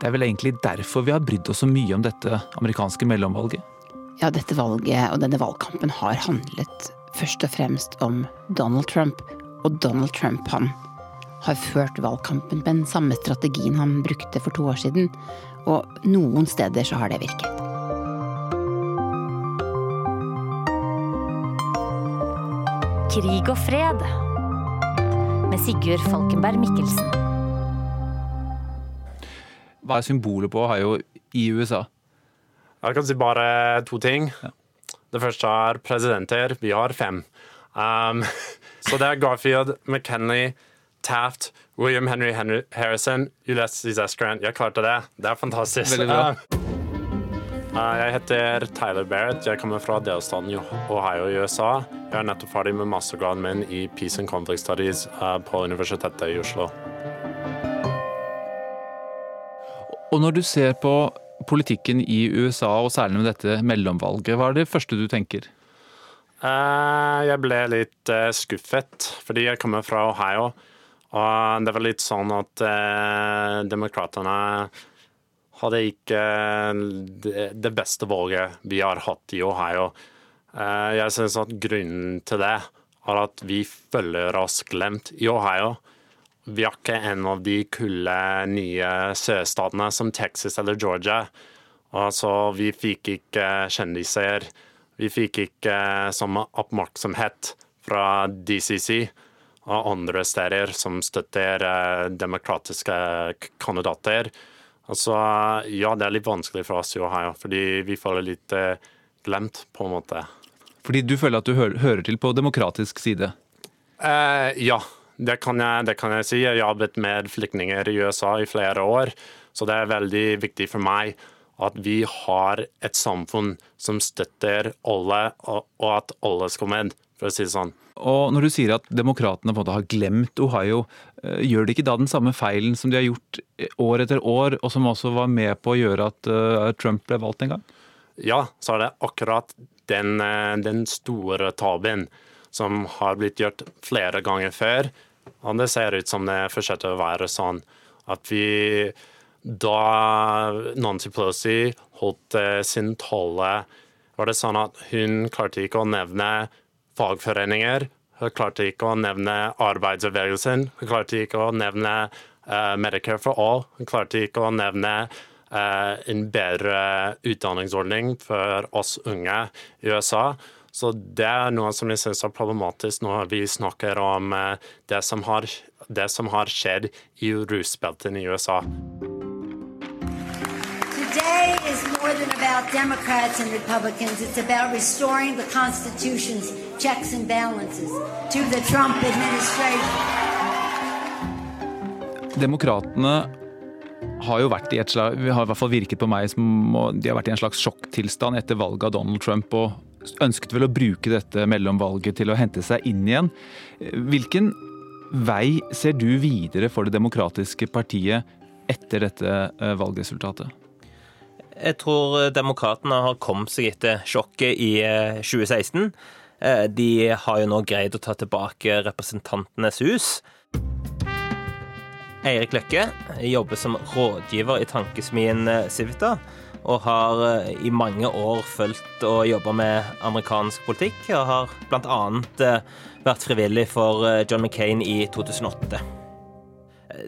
det er vel egentlig derfor vi har brydd oss så mye om dette amerikanske mellomvalget? Ja, dette valget og denne valgkampen har handlet først og fremst om Donald Trump. Og Donald Trump, han har ført valgkampen med den samme strategien han brukte for to år siden, og noen steder så har det virket. Krig og fred med Sigurd Falkenberg Mikkelsen. Hva er symbolet på Ohio i USA? Jeg kan si bare to ting. Ja. Det første er presidenter. Vi har fem. Um, så det er Garfield, McKinley, Taft, William Henry, Henry Harrison, Ulysses S. Grant. Jeg klarte det. Det er fantastisk. Veldig bra. Uh, jeg heter Tyler Barrett. Jeg kommer fra delstaten Ohio i USA. Jeg er nettopp ferdig med mastergraden min i Peace and Conflict Studies uh, på Universitetet i Oslo. Og når du ser på politikken i USA, og særlig med dette mellomvalget, hva er det første du tenker? Jeg ble litt skuffet, fordi jeg kommer fra Ohio. Og det var litt sånn at eh, demokratene hadde ikke eh, det beste valget vi har hatt i Ohio. Eh, jeg synes at grunnen til det er at vi følger oss glemt i Ohio. Vi er ikke en av de kulde nye sørstatene som Texas eller Georgia. Altså, vi fikk ikke kjendiser. Vi fikk ikke samme oppmerksomhet fra DCC og andre steder som støtter eh, demokratiske kandidater. Altså, ja, det er litt vanskelig for oss i Ohio, fordi vi føler litt eh, glemt, på en måte. Fordi du føler at du hører til på demokratisk side? Eh, ja, det kan, jeg, det kan, jeg, si. Jeg har jobbet med flyktninger i USA i flere år, så det er veldig viktig for meg at vi har et samfunn som støtter alle, og at alle skal med, for å si det sånn. Og når du sier at demokratene har glemt Ohio, eh, gjør de ikke da den samme feilen som de har gjort eh, år etter år, og som også var med på å gjøre at eh, Trump ble valgt en gang? Ja, så er det akkurat den, den store tabben. som har blitt gjort flere ganger før. Og det ser ut som det fortsetter å være sånn at vi Da Nancy Pelosi holdt sin tale, var det sånn at hun klarte ikke å nevne fagforeninger. Hun klarte ikke å nevne arbeidsbevegelsen. Hun klarte ikke å nevne uh, Medicare for all. Hun klarte ikke å nevne uh, en bedre utdanningsordning for oss unge i USA. Så det er noe som jeg syns er problematisk når vi snakker om uh, det, som har, det som har skjedd i rusbeltene i USA. Today is more than about Democrats and Republicans. It's about restoring the Constitution's checks and balances to the Trump administration. Demokratene har jo vært i et slag, har i hvert fall virket på meg som de har vært i en slags sjokktilstand etter valget av Donald Trump. og ønsket vel å bruke dette mellomvalget til å hente seg inn igjen. Hvilken vei ser du videre for det demokratiske partiet etter dette eh, valgresultatet? Jeg tror demokratene har kommet seg etter sjokket i 2016. Eh, de har jo nå greid å ta tilbake Representantenes hus. Eirik Løkke jobber som rådgiver i tankesmien eh, Civita og har eh, i mange år fulgt og jobba med amerikansk politikk, og har bl.a. Eh, vært frivillig for John McCain i 2008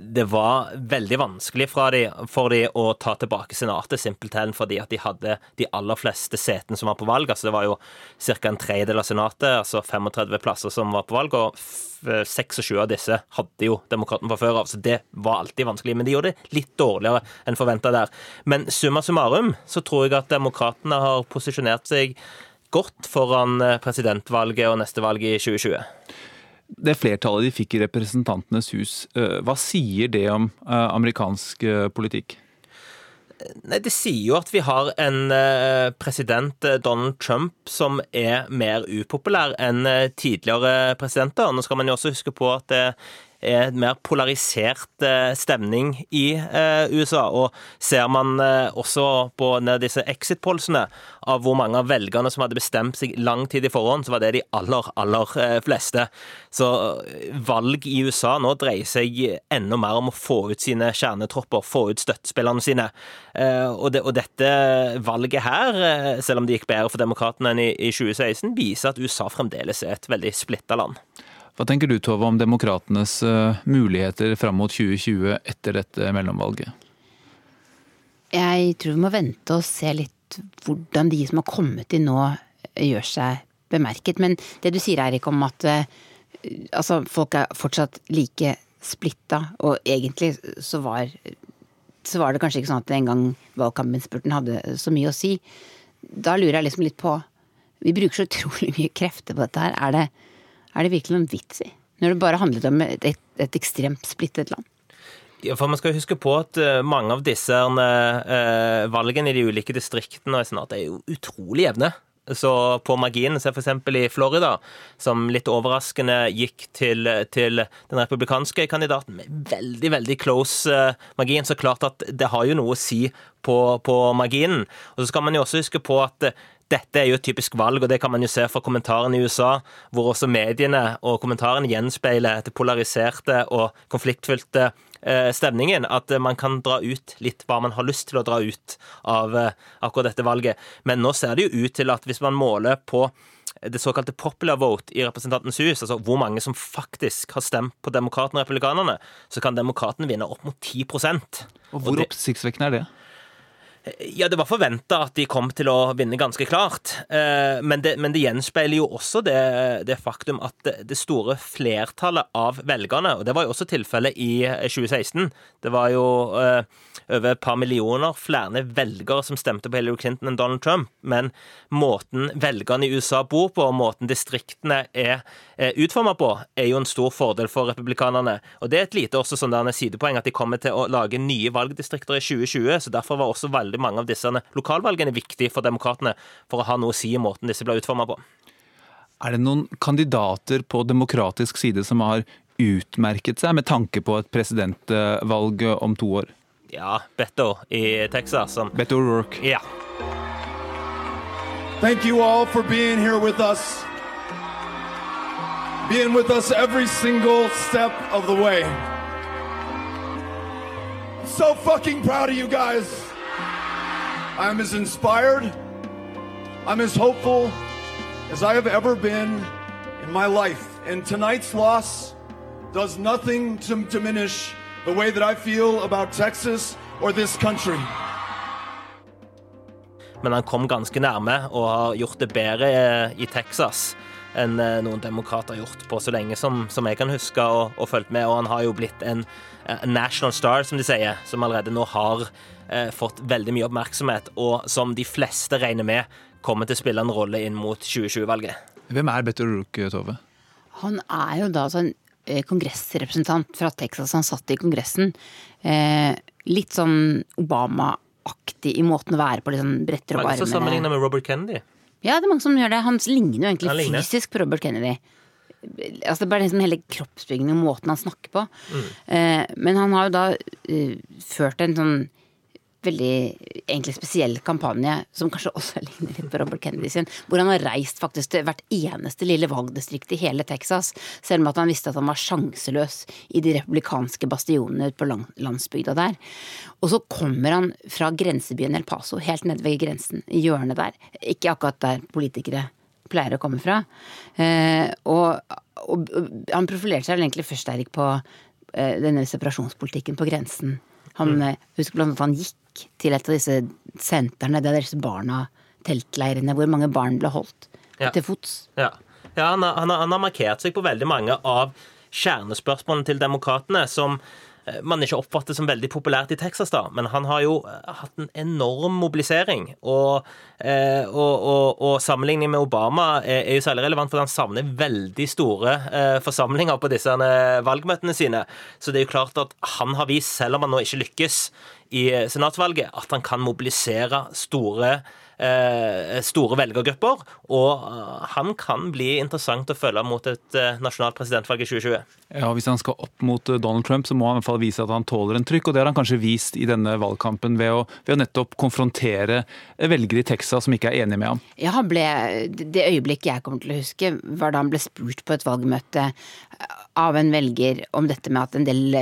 det var veldig vanskelig de, for de å ta tilbake Senatet, simpelthen fordi at de hadde de aller fleste setene som var på valg. Altså det var jo ca. en tredjedel av Senatet, altså 35 plasser som var på valg, og 26 av disse hadde jo Demokraten fra før av, så det var alltid vanskelig. Men de gjorde det litt dårligere enn forventa der. Men summa summarum så tror jeg at Demokratene har posisjonert seg godt foran presidentvalget og neste valg i 2020 det flertallet de fikk i Representantenes hus, eh, hva sier det om eh, amerikansk eh, politikk? Nei, Det sier jo at vi har en president, Donald Trump, som er mer upopulær enn tidligere presidenter. Nå skal man jo også huske på at det en mer polarisert eh, stemning i eh, USA. Og ser man eh, også på disse exit-polsene av hvor mange av velgerne som hadde bestemt seg lang tid i forhånd, så var det de aller, aller fleste. Så valg i USA nå dreier seg enda mer om å få ut sine kjernetropper, få ut støttespillerne sine. Og, det, og dette valget her, selv om det gikk bedre for demokratene enn i, i 2016, viser at USA fremdeles er et veldig splitta land. Hva tenker du Tove, om demokratenes eh, muligheter fram mot 2020 etter dette mellomvalget? Jeg tror vi må vente og se litt hvordan de som har kommet inn nå, gjør seg bemerket. Men det du sier Erik om at eh, altså, folk er fortsatt like splitta, og egentlig så var, så var det kanskje ikke sånn at en gang valgkampinnspurten hadde så mye å si. Da lurer jeg liksom litt på Vi bruker så utrolig mye krefter på dette her. Er det er det virkelig noen vits i? Når det bare handlet om et, et, ekstremt splittet land. Ja, for Man skal huske på at eh, mange av disse uh, valgene i de ulike distriktene og senatet er jo utrolig jevne. Så på marginen, se f.eks. i Florida, som litt overraskende gikk til, til, den republikanske kandidaten med veldig veldig close uh, margin, så klart at det har jo noe å si på, på marginen. Og så skal man jo også huske på at dette er jo et typisk valg, og det kan man jo se fra kommentarene i USA, hvor også mediene og kommentarene gjenspeiler det polariserte og konfliktfylte eh, stemningen. At man kan dra ut litt hva man har lyst til å dra ut av eh, akkurat dette valget. Men nå ser det jo ut til at hvis man måler på det såkalte popular vote i Representantens hus, altså hvor mange som faktisk har stemt på Demokratene og Republikanerne, så kan Demokratene vinne opp mot 10 Og Hvor oppsiktsvekkende er det? Ja, det var forventa at de kom til å vinne ganske klart. Eh, men det, men det gjenspeiler jo også det, det faktum at det, store flertallet av velgerne, og det var jo også tilfellet i 2016 eh, Det var jo eh, over et par millioner flere velgere som stemte på Hillary Clinton enn Donald Trump. Men måten velgerne i USA bor på, og måten distriktene er utforma på, er jo en stor fordel for republikanerne. Og det er et lite også sånn sidepoeng at de kommer til å lage nye valgdistrikter i 2020, så derfor var også veldig veldig mange av disse lokalvalgene viktige for demokratene for å ha noe å si i måten disse blir utforma på. Er det noen kandidater på demokratisk side som har utmerket seg med tanke på et presidentvalg om to år? Ja, Beto i Texas. Som, Beto O'Rourke. Ja. Thank you all for being here with us. being with us every single step of the way. I'm so fucking proud of you guys. I'm as inspired, I'm as hopeful as I have ever been in my life. And tonight's loss does nothing to diminish the way that I feel about Texas or this country. Men han kom ganske nærme og har gjort det bedre eh, i Texas enn eh, noen demokrater har gjort på så lenge som, som jeg kan huske og, og fulgt med. Og han har jo blitt en, en national star, som de sier, som allerede nå har eh, fått veldig mye oppmerksomhet, og som de fleste regner med kommer til å spille en rolle inn mot 2020-valget. Hvem er Better Rook, Tove? Han er jo da en eh, kongressrepresentant fra Texas. Han satt i Kongressen. Eh, litt sånn Obama-aktig i måten å være på, Liksom sånn bretter som armene. Sammenligna med Robert Kennedy. Ja, det er mange som gjør det. Han ligner jo egentlig ligner. fysisk på Robert Kennedy. Altså, det er bare liksom hele kroppsbyggingen og måten han snakker på. Mm. Eh, men han har jo da eh, ført en sånn veldig egentlig spesiell kampanje, som kanskje også ligner litt på Robert Kennedy sin, hvor han har reist faktisk til hvert eneste lille valgdistrikt i hele Texas, selv om at han visste at han var sjanseløs i de republikanske bastionene ute på landsbygda der. Og så kommer han fra grensebyen El Paso, helt nede ved grensen, i hjørnet der. Ikke akkurat der politikere pleier å komme fra. Eh, og, og, han profilerte seg vel egentlig først, Erik, på eh, denne separasjonspolitikken på grensen. Han Mm. eh, husker blant annet han gikk til et av disse sentrene der disse barna, teltleirene, hvor mange barn ble holdt Ja. til fots. Ja, ja han, har, han, har, han har markert seg på veldig mange av kjernespørsmålene til demokratene, som man ikke oppfatter som veldig populært i Texas, da. Men han har jo eh, hatt en enorm mobilisering. Og, eh, og, og, og sammenligning med Obama er, er jo særlig relevant, for han savner veldig store eh, forsamlinger på disse eh, valgmøtene sine. Så det er jo klart at han har vist, selv om han nå ikke lykkes i eh, senatsvalget, at han kan mobilisere store eh, store velgergrupper, og eh, han kan bli interessant å følge mot et eh, nasjonalt presidentvalg i 2020. Ja, Hvis han skal opp mot eh, Donald Trump, så må han i hvert fall vise at han tåler en trykk. og Det har han kanskje vist i denne valgkampen ved å, ved å nettopp konfrontere eh, velgere i Texas som ikke er enige med ham. Ja, han ble, det øyeblikket jeg kommer til å huske, var da han ble spurt på et valgmøte av en velger om dette med at en del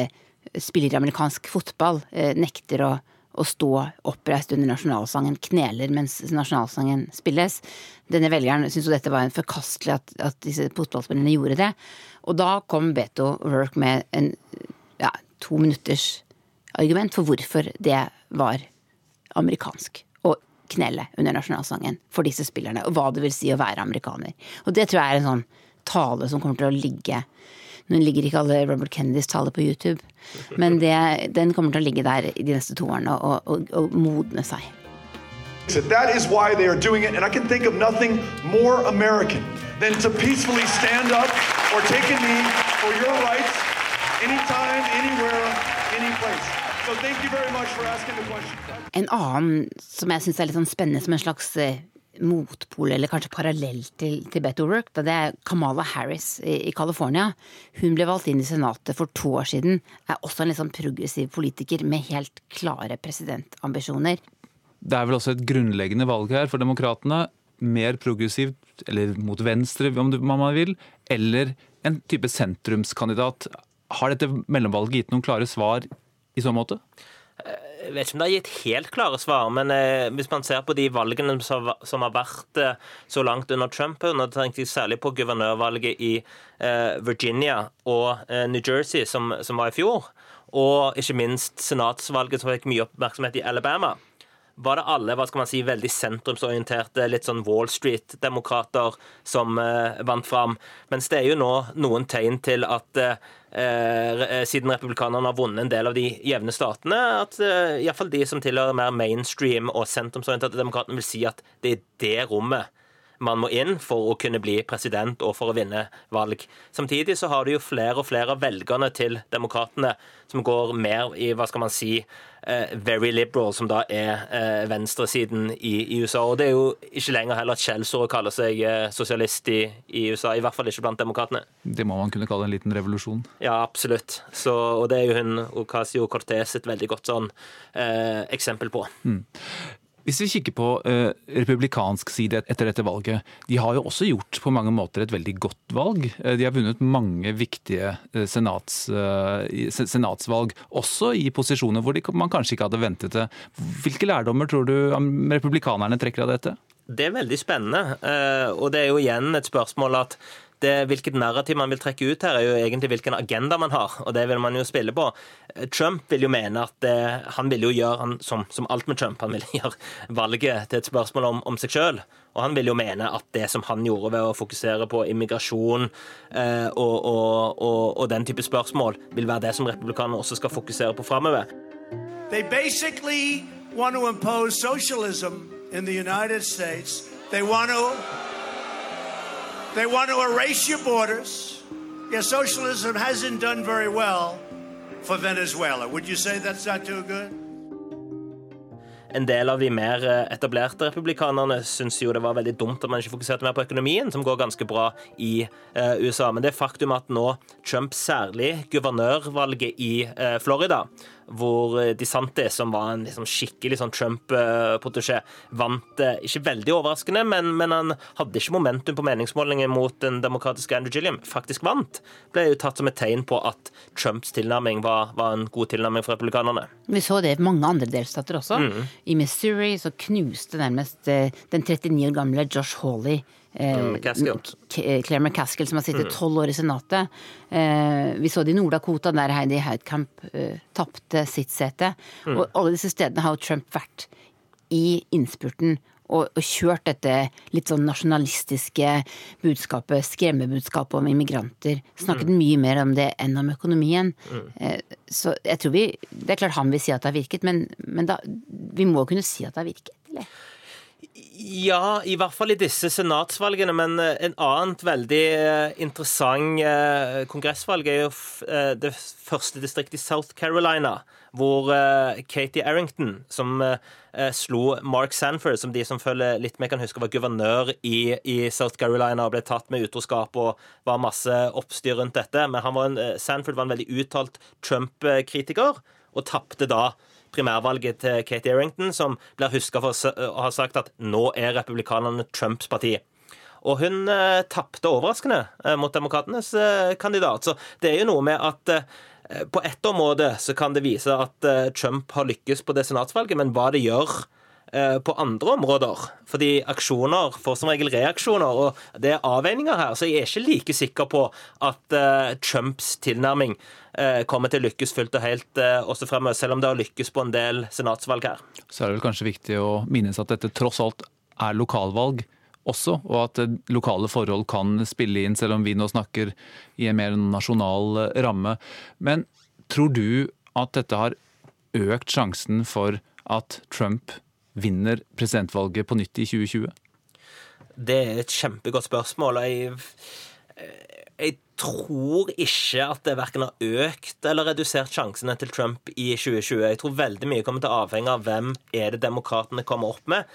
spiller i amerikansk fotball eh, nekter å, å stå oppreist under nasjonalsangen, kneler mens nasjonalsangen spilles. Denne velgeren syntes jo dette var en forkastelig at, at disse fotballspillerne gjorde det. Og da kom Beto Work med en ja, to minutters argument for hvorfor det var amerikansk å knele under nasjonalsangen for disse spillerne, og hva det vil si å være amerikaner. Og det tror jeg er en sånn tale som kommer til å ligge Nå ligger ikke alle Robert Kennedys taler på YouTube, men det, den kommer til å ligge der de neste to årene og, og, og modne seg. So that is why they are doing it, and I can think of nothing more American than to peacefully stand up or take a knee for your rights anytime, anywhere, any place. So thank you very much for asking the question. En annen som jeg syns er litt sånn spennende som en slags eh, motpol, eller kanskje parallell til, til Beto O'Rourke, da det er Kamala Harris i, i California. Hun ble valgt inn i Senatet for to år siden. Er også en litt sånn progressiv politiker med helt klare presidentambisjoner. Det er vel også et grunnleggende valg her for demokratene. Mer progressivt, eller mot venstre om man vil, eller en type sentrumskandidat. Har dette mellomvalget gitt noen klare svar i så måte? Jeg vet ikke om det har gitt helt klare svar, men eh, hvis man ser på de valgene som, har vært eh, så langt under Trump, og nå tenkte jeg særlig på guvernørvalget i eh, Virginia og New Jersey som var i fjor, og ikke minst senatsvalget som fikk mye oppmerksomhet i Alabama, var det alle hva skal man si, veldig sentrumsorienterte, litt sånn Wall Street-demokrater som eh, vant fram. Mens det er jo nå noen tegn til at eh, eh, siden republikanerne har vunnet en del av de jevne statene, at eh, iallfall de som tilhører mer mainstream og sentrumsorienterte demokratene, vil si at det er det rommet man må inn for å kunne bli president og for å vinne valg. Samtidig så har du jo flere og flere av velgerne til demokratene som går mer i hva skal man si, eh, very liberal, som da er eh, venstresiden i, USA. Og det er jo ikke lenger heller et skjellsord å kalle seg eh, sosialist i, USA, i hvert fall ikke blant demokratene. Det må man kunne kalle en liten revolusjon. Ja, absolutt. Så, og det er jo hun Ocasio-Cortez et veldig godt sånn eh, eksempel på. Mm. Hvis vi kikker på uh, republikansk side etter dette valget, de har jo også gjort på mange måter et veldig godt valg. Uh, de har vunnet mange viktige uh, senats, senatsvalg, også i posisjoner hvor de, man kanskje ikke hadde ventet det. Hvilke lærdommer tror du republikanerne trekker av dette? Det er veldig spennende. Og det er jo igjen et spørsmål at det, hvilket narrativ man vil trekke ut her, er jo egentlig hvilken agenda man har, og det vil man jo spille på. Trump vil jo mene at det, han vil jo gjøre, han, som, som, alt med Trump, han vil gjøre valget til et spørsmål om, om seg sjøl. Og han vil jo mene at det som han gjorde ved å fokusere på immigrasjon eh, og, og, og, og, den type spørsmål, vil være det som republikanerne også skal fokusere på framover. They basically want to impose socialism in the United States. They want to They want to erase your borders. Yeah, socialism hasn't done very well for Venezuela. Would you say that's not too good? En del av de mer eh, etablerte republikanerne syns jo det var veldig dumt at man ikke fokuserte mer på økonomien, som går ganske bra i eh, USA. Men det faktum at nå Trump, særlig guvernørvalget i eh, Florida, hvor eh, DeSantis, som var en liksom, skikkelig sånn Trump-protesjé, vant eh, ikke veldig overraskende, men, men, han hadde ikke momentum på meningsmålingen mot den demokratiske Andrew Gilliam, faktisk vant, ble jo tatt som et tegn på at Trumps tilnærming var, var en god tilnærming for republikanerne. Vi så det i mange andre delstater også. Mm. I Missouri så knuste nærmest eh, den 39 år gamle Josh Hawley Eh, eh, Claire McCaskill, som har sittet mm. tolv år i Senatet. Eh, vi så det i Nord-Dakota, der Heidi Heidkamp tapte sitt sete. Mm. Og alle disse stedene har jo Trump vært i innspurten og, og, kjørt dette litt sånn nasjonalistiske budskapet, skremmebudskapet om immigranter. Snakket mm. mye mer om det enn om økonomien. Mm. Så jeg tror vi Det er klart han vil si at det har virket, men, men da, vi må kunne si at det har virket, eller? Ja, i hvert fall i disse senatsvalgene. Men eh, en annet veldig eh, interessant eh, kongressvalg er jo det første distriktet i South Carolina, hvor Katie Errington, som slo Mark Sanford, som de som følger litt med, kan huske var guvernør i, i South Carolina og ble tatt med utroskap og var masse oppstyr rundt dette. Men var en, Sanford var en veldig uttalt Trump-kritiker, og tapte da primærvalget til Katie Errington, som blir huska for å ha sagt at nå er republikanerne Trumps parti. Og hun eh, tapte overraskende eh, mot demokratenes eh, kandidat. Så det er jo noe med at eh, på ett område så kan det vise at eh, Trump har lykkes på det senatsvalget, men hva det gjør på andre områder. Fordi aksjoner får som regel reaksjoner, og det er avveininger her. Så jeg er ikke like sikker på at Trumps tilnærming Eh, kommer til å lykkes fullt og helt eh, også fremover, selv om det har lykkes på en del senatsvalg her. Så er det vel kanskje viktig å minnes at dette tross alt er lokalvalg også, og at eh, lokale forhold kan spille inn, selv om vi nå snakker i en mer nasjonal ramme. Men tror du at dette har økt sjansen for at Trump vinner presidentvalget på nytt i 2020? Det er et kjempegodt spørsmål. Jeg, jeg tror ikke at det verken har økt eller redusert sjansene til Trump i 2020. Jeg tror veldig mye kommer til å avhenge av hvem er det demokratene kommer opp med.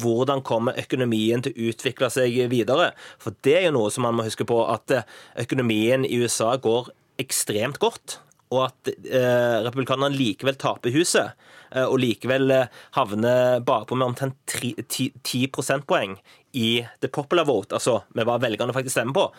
Hvordan kommer økonomien til å utvikle seg videre? For det er jo noe som man må huske på, at økonomien i USA går ekstremt godt. Og at eh, republikanerne likevel taper huset, eh, og likevel eh, havner bakpå med omtrent 10, 10 prosentpoeng i the popular vote, altså med hva velgerne faktisk stemmer på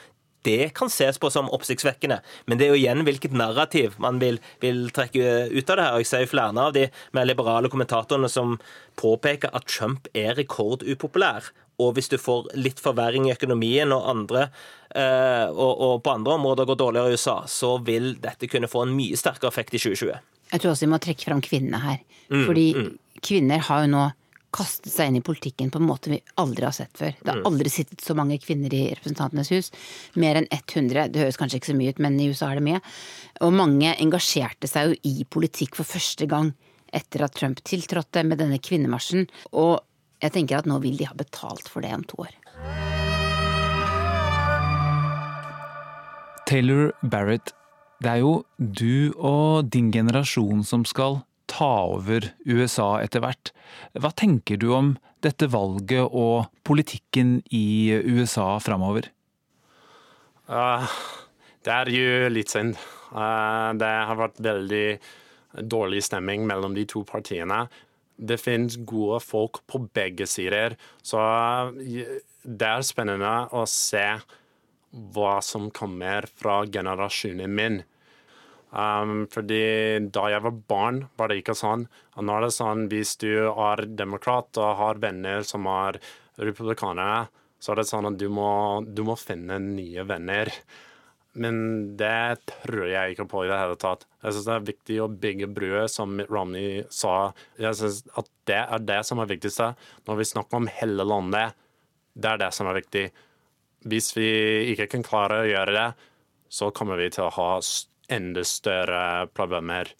det kan ses på som oppsiktsvekkende. Men det er jo igjen hvilket narrativ man vil, vil trekke ut av det her. Og jeg ser jo flere av de mer liberale kommentatorene som påpeker at Trump er rekordupopulær. Og hvis du får litt forverring i økonomien og, andre, eh, og, og på andre områder går dårligere i USA, så vil dette kunne få en mye sterkere effekt i 2020. Jeg tror også vi må trekke fram kvinnene her. Mm, Fordi mm. kvinner har jo nå kastet seg inn i politikken på en måte vi aldri har sett før. Det har mm. aldri sittet så mange kvinner i Representantenes hus. Mer enn 100. Det høres kanskje ikke så mye ut, men i USA er det mye. Og mange engasjerte seg jo i politikk for første gang etter at Trump tiltrådte med denne kvinnemarsjen. Og jeg tenker at nå vil de ha betalt for det om to år. Taylor Barrett, det er jo du og din generasjon som skal ta over USA etter hvert. Hva tenker du om dette valget og politikken i USA framover? Uh, det er jo litt synd. Uh, det har vært veldig dårlig stemning mellom de to partiene. Det finnes gode folk på begge sider. Så det er spennende å se hva som kommer fra generasjonen min. Um, fordi da jeg var barn, var det ikke sånn. Og nå er det sånn hvis du er demokrat og har venner som er republikanere, så er det sånn at du må, du må finne nye venner. Men det tror jeg ikke på i det hele tatt. Jeg syns det er viktig å bygge bruer, som Ronny sa. Jeg synes at det er det som er viktigste. Når vi snakker om hele landet, det er det som er viktig. Hvis vi ikke kan klare å gjøre det, så kommer vi til å ha enda større problemer.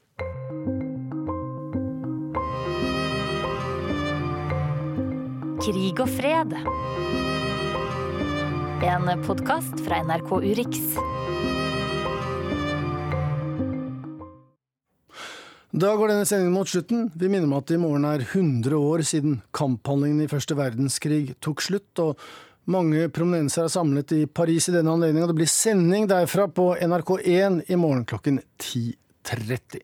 Krig og fred. En podkast fra NRK Urix. Da går denne sendingen mot slutten. Vi minner om at det i morgen er 100 år siden kamphandlingene i første verdenskrig tok slutt. og mange prominenser er samlet i Paris i denne anledning, og det blir sending derfra på NRK1 i morgen klokken 10.30.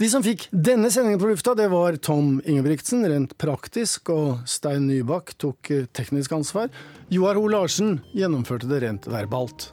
De som fikk denne sendingen på lufta, det var Tom Ingebrigtsen, rent praktisk, og Stein Nybakk tok teknisk ansvar. Joar Ho Larsen gjennomførte det rent verbalt.